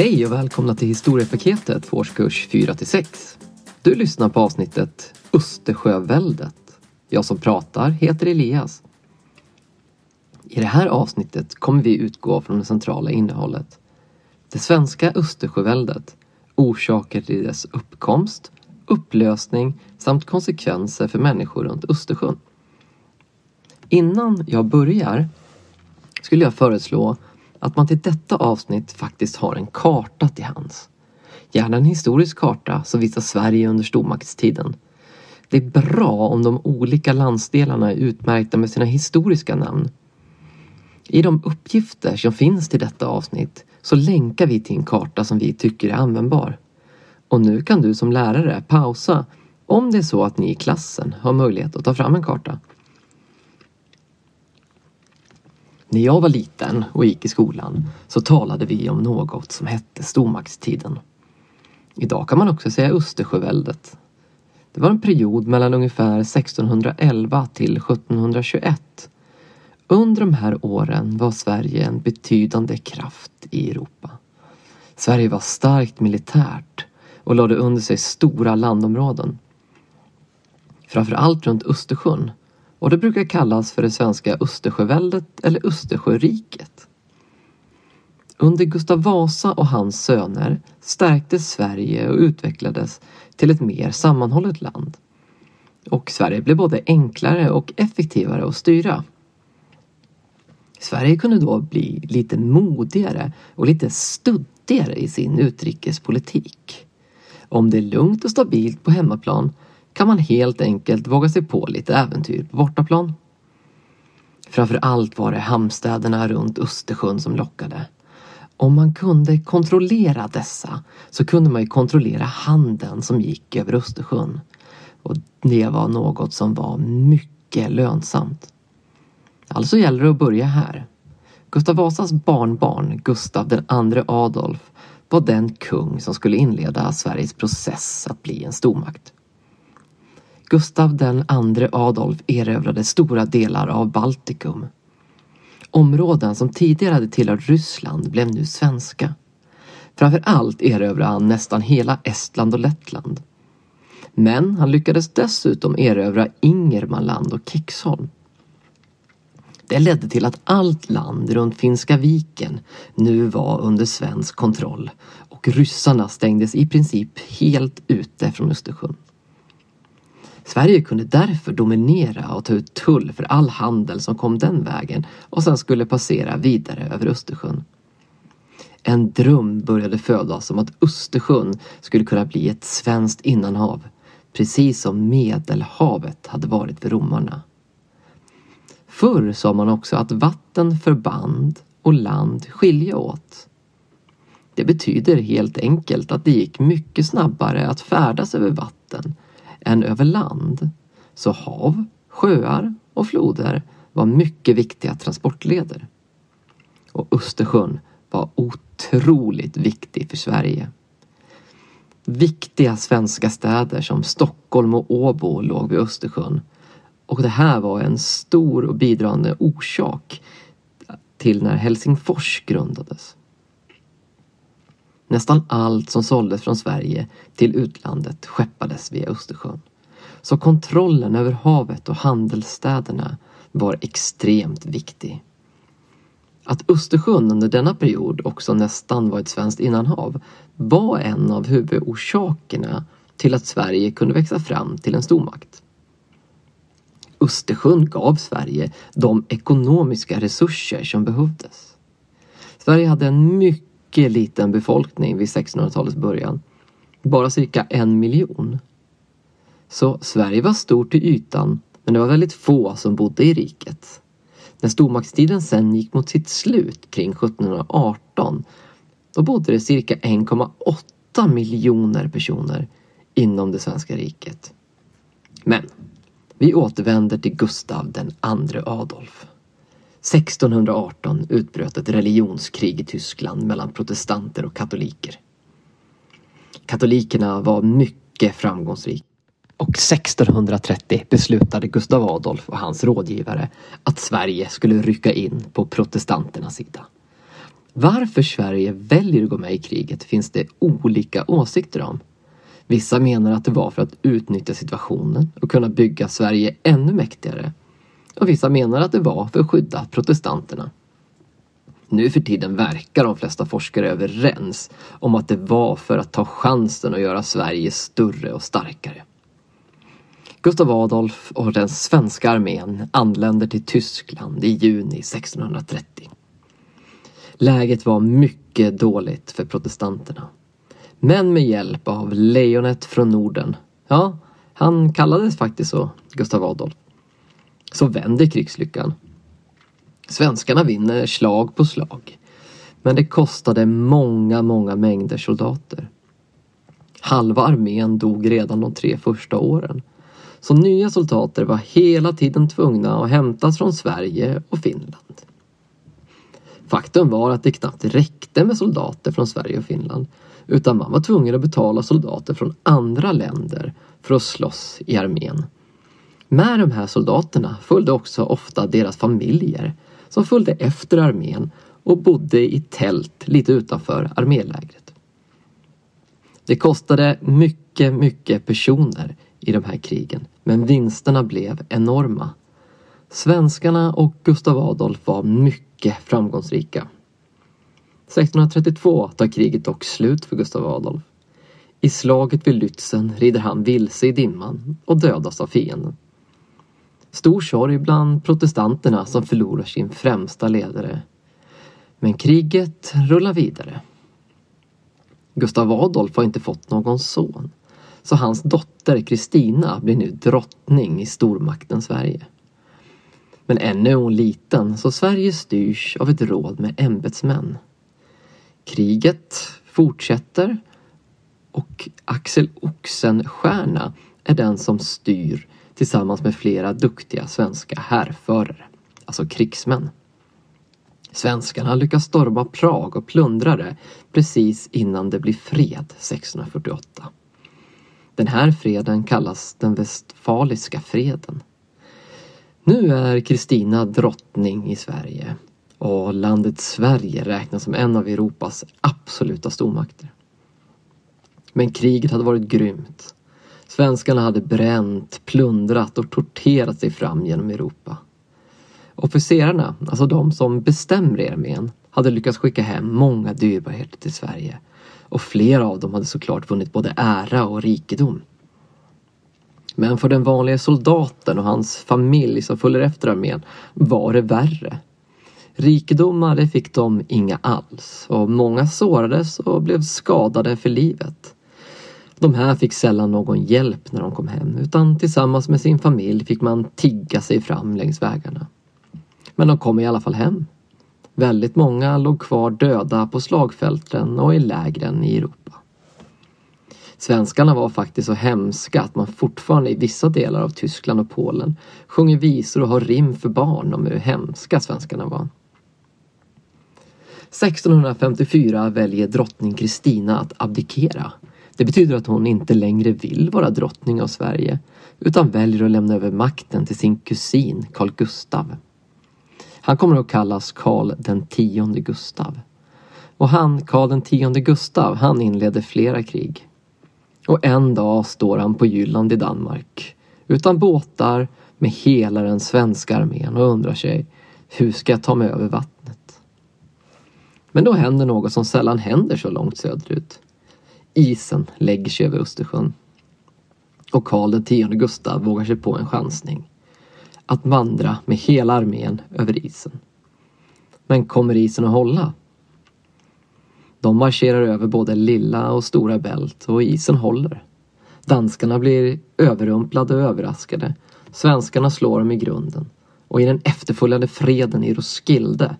Hej och välkomna till historiepaketet för årskurs 4-6. Du lyssnar på avsnittet Östersjöväldet. Jag som pratar heter Elias. I det här avsnittet kommer vi utgå från det centrala innehållet. Det svenska Östersjöväldet, orsaker till dess uppkomst, upplösning samt konsekvenser för människor runt Östersjön. Innan jag börjar skulle jag föreslå att man till detta avsnitt faktiskt har en karta till hands. Gärna en historisk karta som visar Sverige under stormaktstiden. Det är bra om de olika landsdelarna är utmärkta med sina historiska namn. I de uppgifter som finns till detta avsnitt så länkar vi till en karta som vi tycker är användbar. Och nu kan du som lärare pausa om det är så att ni i klassen har möjlighet att ta fram en karta. När jag var liten och gick i skolan så talade vi om något som hette stormaktstiden. Idag kan man också säga Östersjöväldet. Det var en period mellan ungefär 1611 till 1721. Under de här åren var Sverige en betydande kraft i Europa. Sverige var starkt militärt och lade under sig stora landområden. Framförallt runt Östersjön och det brukar kallas för det svenska Östersjöväldet eller Östersjöriket. Under Gustav Vasa och hans söner stärktes Sverige och utvecklades till ett mer sammanhållet land. Och Sverige blev både enklare och effektivare att styra. Sverige kunde då bli lite modigare och lite studdigare i sin utrikespolitik. Om det är lugnt och stabilt på hemmaplan kan man helt enkelt våga sig på lite äventyr på bortaplan. Framför allt var det hamnstäderna runt Östersjön som lockade. Om man kunde kontrollera dessa så kunde man ju kontrollera handeln som gick över Östersjön. Och det var något som var mycket lönsamt. Alltså gäller det att börja här. Gustav Vasas barnbarn Gustav II Adolf var den kung som skulle inleda Sveriges process att bli en stormakt. Gustav II Adolf erövrade stora delar av Baltikum. Områden som tidigare hade tillhört Ryssland blev nu svenska. Framför allt erövrade han nästan hela Estland och Lettland. Men han lyckades dessutom erövra Ingermanland och Kexholm. Det ledde till att allt land runt Finska viken nu var under svensk kontroll och ryssarna stängdes i princip helt ute från Östersjön. Sverige kunde därför dominera och ta ut tull för all handel som kom den vägen och sen skulle passera vidare över Östersjön. En dröm började födas om att Östersjön skulle kunna bli ett svenskt innanhav, precis som Medelhavet hade varit för romarna. Förr sa man också att vatten förband och land skilja åt. Det betyder helt enkelt att det gick mycket snabbare att färdas över vatten än över land. Så hav, sjöar och floder var mycket viktiga transportleder. Och Östersjön var otroligt viktig för Sverige. Viktiga svenska städer som Stockholm och Åbo låg vid Östersjön. Och det här var en stor och bidragande orsak till när Helsingfors grundades. Nästan allt som såldes från Sverige till utlandet skeppades via Östersjön. Så kontrollen över havet och handelsstäderna var extremt viktig. Att Östersjön under denna period också nästan var ett svenskt innanhav var en av huvudorsakerna till att Sverige kunde växa fram till en stormakt. Östersjön gav Sverige de ekonomiska resurser som behövdes. Sverige hade en mycket mycket liten befolkning vid 1600-talets början. Bara cirka en miljon. Så Sverige var stort till ytan men det var väldigt få som bodde i riket. När stormaktstiden sen gick mot sitt slut kring 1718 då bodde det cirka 1,8 miljoner personer inom det svenska riket. Men vi återvänder till Gustav den andre Adolf. 1618 utbröt ett religionskrig i Tyskland mellan protestanter och katoliker. Katolikerna var mycket framgångsrika och 1630 beslutade Gustav Adolf och hans rådgivare att Sverige skulle rycka in på protestanternas sida. Varför Sverige väljer att gå med i kriget finns det olika åsikter om. Vissa menar att det var för att utnyttja situationen och kunna bygga Sverige ännu mäktigare. Och vissa menar att det var för att skydda protestanterna. Nu för tiden verkar de flesta forskare överens om att det var för att ta chansen att göra Sverige större och starkare. Gustav Adolf och den svenska armén anländer till Tyskland i juni 1630. Läget var mycket dåligt för protestanterna. Men med hjälp av lejonet från Norden, ja, han kallades faktiskt så, Gustav Adolf, så vänder krigslyckan. Svenskarna vinner slag på slag. Men det kostade många, många mängder soldater. Halva armén dog redan de tre första åren. Så nya soldater var hela tiden tvungna att hämtas från Sverige och Finland. Faktum var att det knappt räckte med soldater från Sverige och Finland utan man var tvungen att betala soldater från andra länder för att slåss i armén. Med de här soldaterna följde också ofta deras familjer som följde efter armén och bodde i tält lite utanför armélägret. Det kostade mycket, mycket personer i de här krigen men vinsterna blev enorma. Svenskarna och Gustav Adolf var mycket framgångsrika. 1632 tar kriget dock slut för Gustav Adolf. I slaget vid Lützen rider han vilse i dimman och dödas av fienden. Stor sorg bland protestanterna som förlorar sin främsta ledare. Men kriget rullar vidare. Gustav Adolf har inte fått någon son. Så hans dotter Kristina blir nu drottning i stormakten Sverige. Men ännu är hon liten så Sverige styrs av ett råd med ämbetsmän. Kriget fortsätter och Axel Oxenstierna är den som styr tillsammans med flera duktiga svenska härförare, alltså krigsmän. Svenskarna lyckas storma Prag och plundra det precis innan det blir fred 1648. Den här freden kallas den Westfaliska freden. Nu är Kristina drottning i Sverige och landet Sverige räknas som en av Europas absoluta stormakter. Men kriget hade varit grymt. Svenskarna hade bränt, plundrat och torterat sig fram genom Europa. Officerarna, alltså de som bestämmer i armén, hade lyckats skicka hem många dyrbarheter till Sverige och flera av dem hade såklart vunnit både ära och rikedom. Men för den vanliga soldaten och hans familj som följer efter armén var det värre. Rikedomar det fick de inga alls och många sårades och blev skadade för livet. De här fick sällan någon hjälp när de kom hem utan tillsammans med sin familj fick man tigga sig fram längs vägarna. Men de kom i alla fall hem. Väldigt många låg kvar döda på slagfälten och i lägren i Europa. Svenskarna var faktiskt så hemska att man fortfarande i vissa delar av Tyskland och Polen sjunger visor och har rim för barn om hur hemska svenskarna var. 1654 väljer drottning Kristina att abdikera. Det betyder att hon inte längre vill vara drottning av Sverige utan väljer att lämna över makten till sin kusin Carl Gustav. Han kommer att kallas Karl den tionde Gustav. Och han, Karl den tionde Gustav, han inleder flera krig. Och en dag står han på Jylland i Danmark utan båtar med hela den svenska armén och undrar sig hur ska jag ta mig över vattnet? Men då händer något som sällan händer så långt söderut. Isen lägger sig över Östersjön. Och Karl X Gustav vågar sig på en chansning. Att vandra med hela armén över isen. Men kommer isen att hålla? De marscherar över både lilla och stora bält och isen håller. Danskarna blir överrumplade och överraskade. Svenskarna slår dem i grunden. Och i den efterföljande freden i Roskilde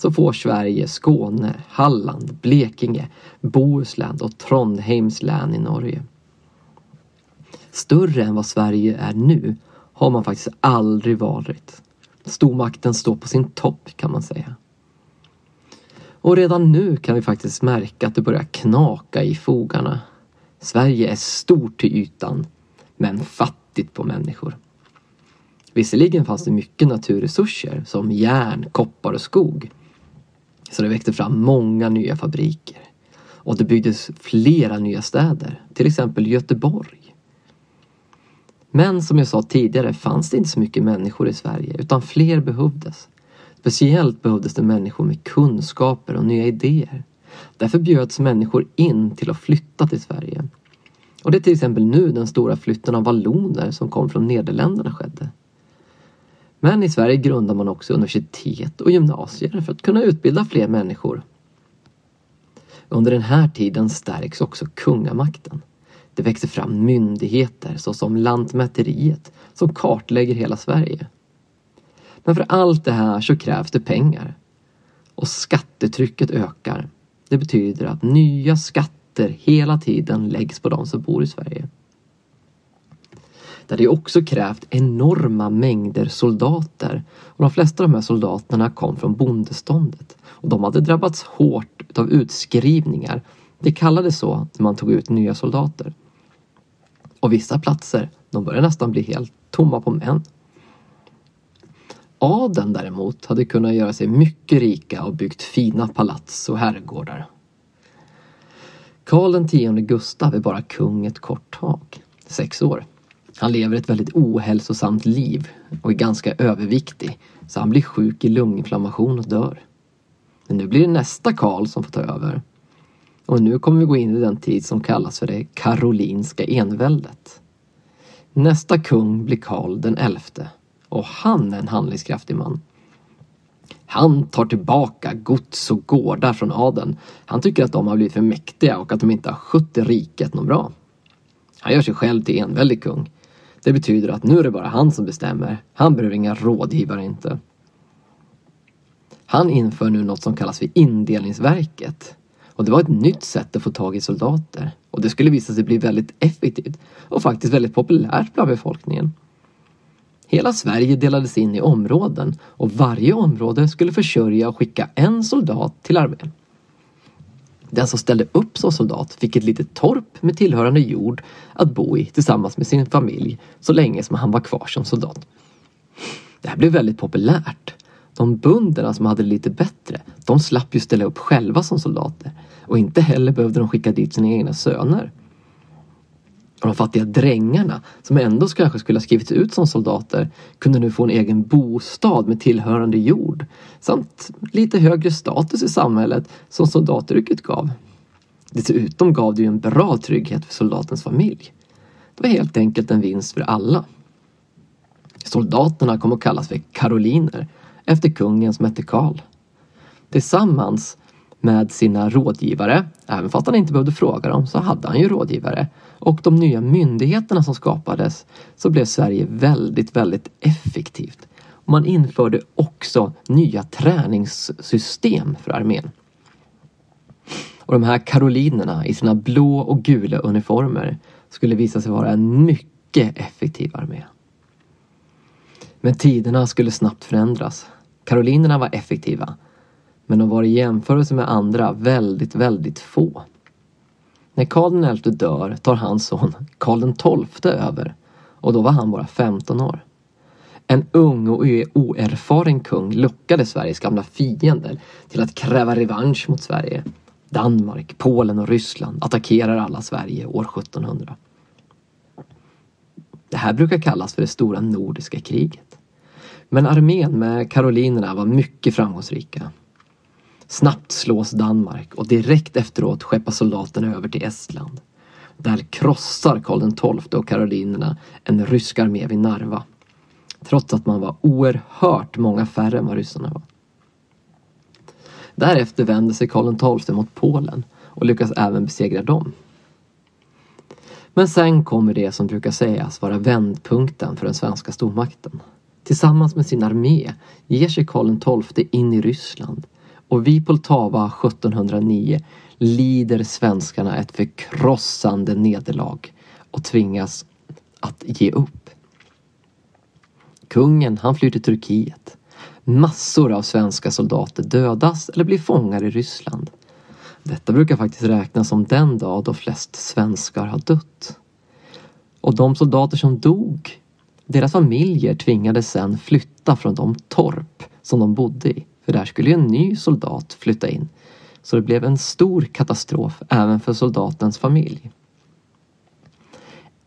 så får Sverige Skåne, Halland, Blekinge, Bohuslän och Trondheims län i Norge. Större än vad Sverige är nu har man faktiskt aldrig varit. Stormakten står på sin topp kan man säga. Och redan nu kan vi faktiskt märka att det börjar knaka i fogarna. Sverige är stort till ytan, men fattigt på människor. Visserligen fanns det mycket naturresurser som järn, koppar och skog. Så det växte fram många nya fabriker. Och det byggdes flera nya städer, till exempel Göteborg. Men som jag sa tidigare fanns det inte så mycket människor i Sverige utan fler behövdes. Speciellt behövdes det människor med kunskaper och nya idéer. Därför bjöds människor in till att flytta till Sverige. Och det är till exempel nu den stora flytten av valloner som kom från Nederländerna skedde. Men i Sverige grundar man också universitet och gymnasier för att kunna utbilda fler människor. Under den här tiden stärks också kungamakten. Det växer fram myndigheter såsom Lantmäteriet som kartlägger hela Sverige. Men för allt det här så krävs det pengar. Och skattetrycket ökar. Det betyder att nya skatter hela tiden läggs på de som bor i Sverige. Det hade också krävt enorma mängder soldater och de flesta av de här soldaterna kom från bondeståndet och de hade drabbats hårt av utskrivningar. Det kallades så när man tog ut nya soldater. Och vissa platser, de började nästan bli helt tomma på män. Adeln däremot hade kunnat göra sig mycket rika och byggt fina palats och herrgårdar. Karl X Gustav är bara kung ett kort tag, sex år. Han lever ett väldigt ohälsosamt liv och är ganska överviktig så han blir sjuk i lunginflammation och dör. Men nu blir det nästa Karl som får ta över. Och nu kommer vi gå in i den tid som kallas för det karolinska enväldet. Nästa kung blir Karl den elfte och han är en handlingskraftig man. Han tar tillbaka gods och gårdar från adeln. Han tycker att de har blivit för mäktiga och att de inte har skött riket något bra. Han gör sig själv till enväldig kung. Det betyder att nu är det bara han som bestämmer. Han behöver inga rådgivare inte. Han inför nu något som kallas för indelningsverket. Och det var ett nytt sätt att få tag i soldater. Och det skulle visa sig bli väldigt effektivt och faktiskt väldigt populärt bland befolkningen. Hela Sverige delades in i områden och varje område skulle försörja och skicka en soldat till armén. Den som ställde upp som soldat fick ett litet torp med tillhörande jord att bo i tillsammans med sin familj så länge som han var kvar som soldat. Det här blev väldigt populärt. De bönderna som hade det lite bättre, de slapp ju ställa upp själva som soldater och inte heller behövde de skicka dit sina egna söner. Och de fattiga drängarna, som ändå kanske skulle ha skrivits ut som soldater, kunde nu få en egen bostad med tillhörande jord samt lite högre status i samhället som soldatyrket gav. Dessutom gav det ju en bra trygghet för soldatens familj. Det var helt enkelt en vinst för alla. Soldaterna kom att kallas för karoliner efter kungen som hette Karl. Tillsammans med sina rådgivare, även fast han inte behövde fråga dem så hade han ju rådgivare, och de nya myndigheterna som skapades så blev Sverige väldigt, väldigt effektivt. Man införde också nya träningssystem för armén. Och de här karolinerna i sina blå och gula uniformer skulle visa sig vara en mycket effektiv armé. Men tiderna skulle snabbt förändras. Karolinerna var effektiva. Men de var i jämförelse med andra väldigt, väldigt få. När Karl XI dör tar hans son Karl XII över och då var han bara 15 år. En ung och e- oerfaren kung lockade Sveriges gamla fiender till att kräva revansch mot Sverige. Danmark, Polen och Ryssland attackerar alla Sverige år 1700. Det här brukar kallas för det stora nordiska kriget. Men armén med karolinerna var mycket framgångsrika. Snabbt slås Danmark och direkt efteråt skeppas soldaterna över till Estland. Där krossar Karl XII och karolinerna en rysk armé vid Narva. Trots att man var oerhört många färre än vad ryssarna var. Därefter vänder sig Karl XII mot Polen och lyckas även besegra dem. Men sen kommer det som brukar sägas vara vändpunkten för den svenska stormakten. Tillsammans med sin armé ger sig Karl XII in i Ryssland och vid Poltava 1709 lider svenskarna ett förkrossande nederlag och tvingas att ge upp. Kungen han flyr till Turkiet. Massor av svenska soldater dödas eller blir fångar i Ryssland. Detta brukar faktiskt räknas som den dag då flest svenskar har dött. Och de soldater som dog, deras familjer tvingades sedan flytta från de torp som de bodde i för där skulle ju en ny soldat flytta in. Så det blev en stor katastrof även för soldatens familj.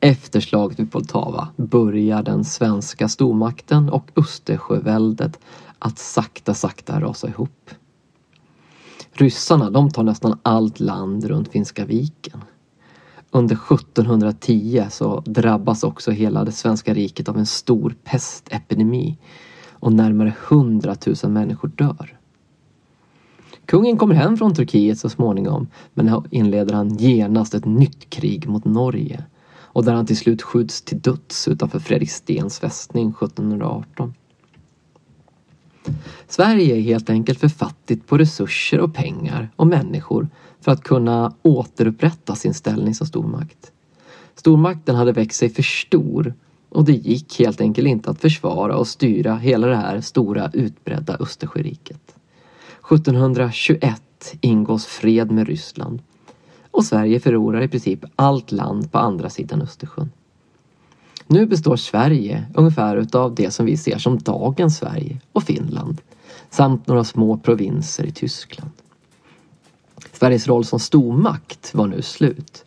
Efter slaget vid Poltava börjar den svenska stormakten och Östersjöväldet att sakta, sakta rasa ihop. Ryssarna de tar nästan allt land runt Finska viken. Under 1710 så drabbas också hela det svenska riket av en stor pestepidemi och närmare 100 000 människor dör. Kungen kommer hem från Turkiet så småningom men inleder han genast ett nytt krig mot Norge och där han till slut skjuts till döds utanför Fredrikstens fästning 1718. Sverige är helt enkelt för fattigt på resurser och pengar och människor för att kunna återupprätta sin ställning som stormakt. Stormakten hade växt sig för stor och det gick helt enkelt inte att försvara och styra hela det här stora utbredda Östersjöriket. 1721 ingås fred med Ryssland och Sverige förlorar i princip allt land på andra sidan Östersjön. Nu består Sverige ungefär utav det som vi ser som dagens Sverige och Finland samt några små provinser i Tyskland. Sveriges roll som stormakt var nu slut.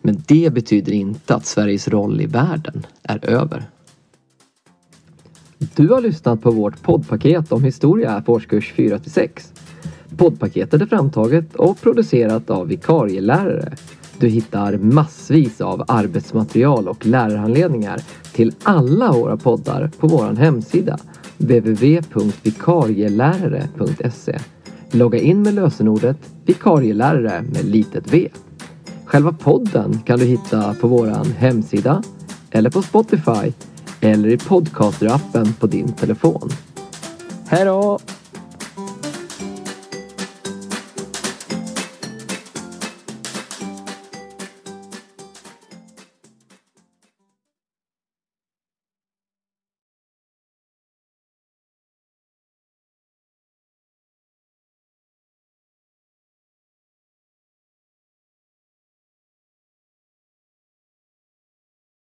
Men det betyder inte att Sveriges roll i världen är över. Du har lyssnat på vårt poddpaket om historia för årskurs 4 6. Poddpaketet är framtaget och producerat av vikarielärare. Du hittar massvis av arbetsmaterial och lärarhandledningar till alla våra poddar på vår hemsida www.vikarielärare.se Logga in med lösenordet vikarielärare med litet v. Själva podden kan du hitta på vår hemsida eller på Spotify eller i podcasterappen på din telefon. Hej då!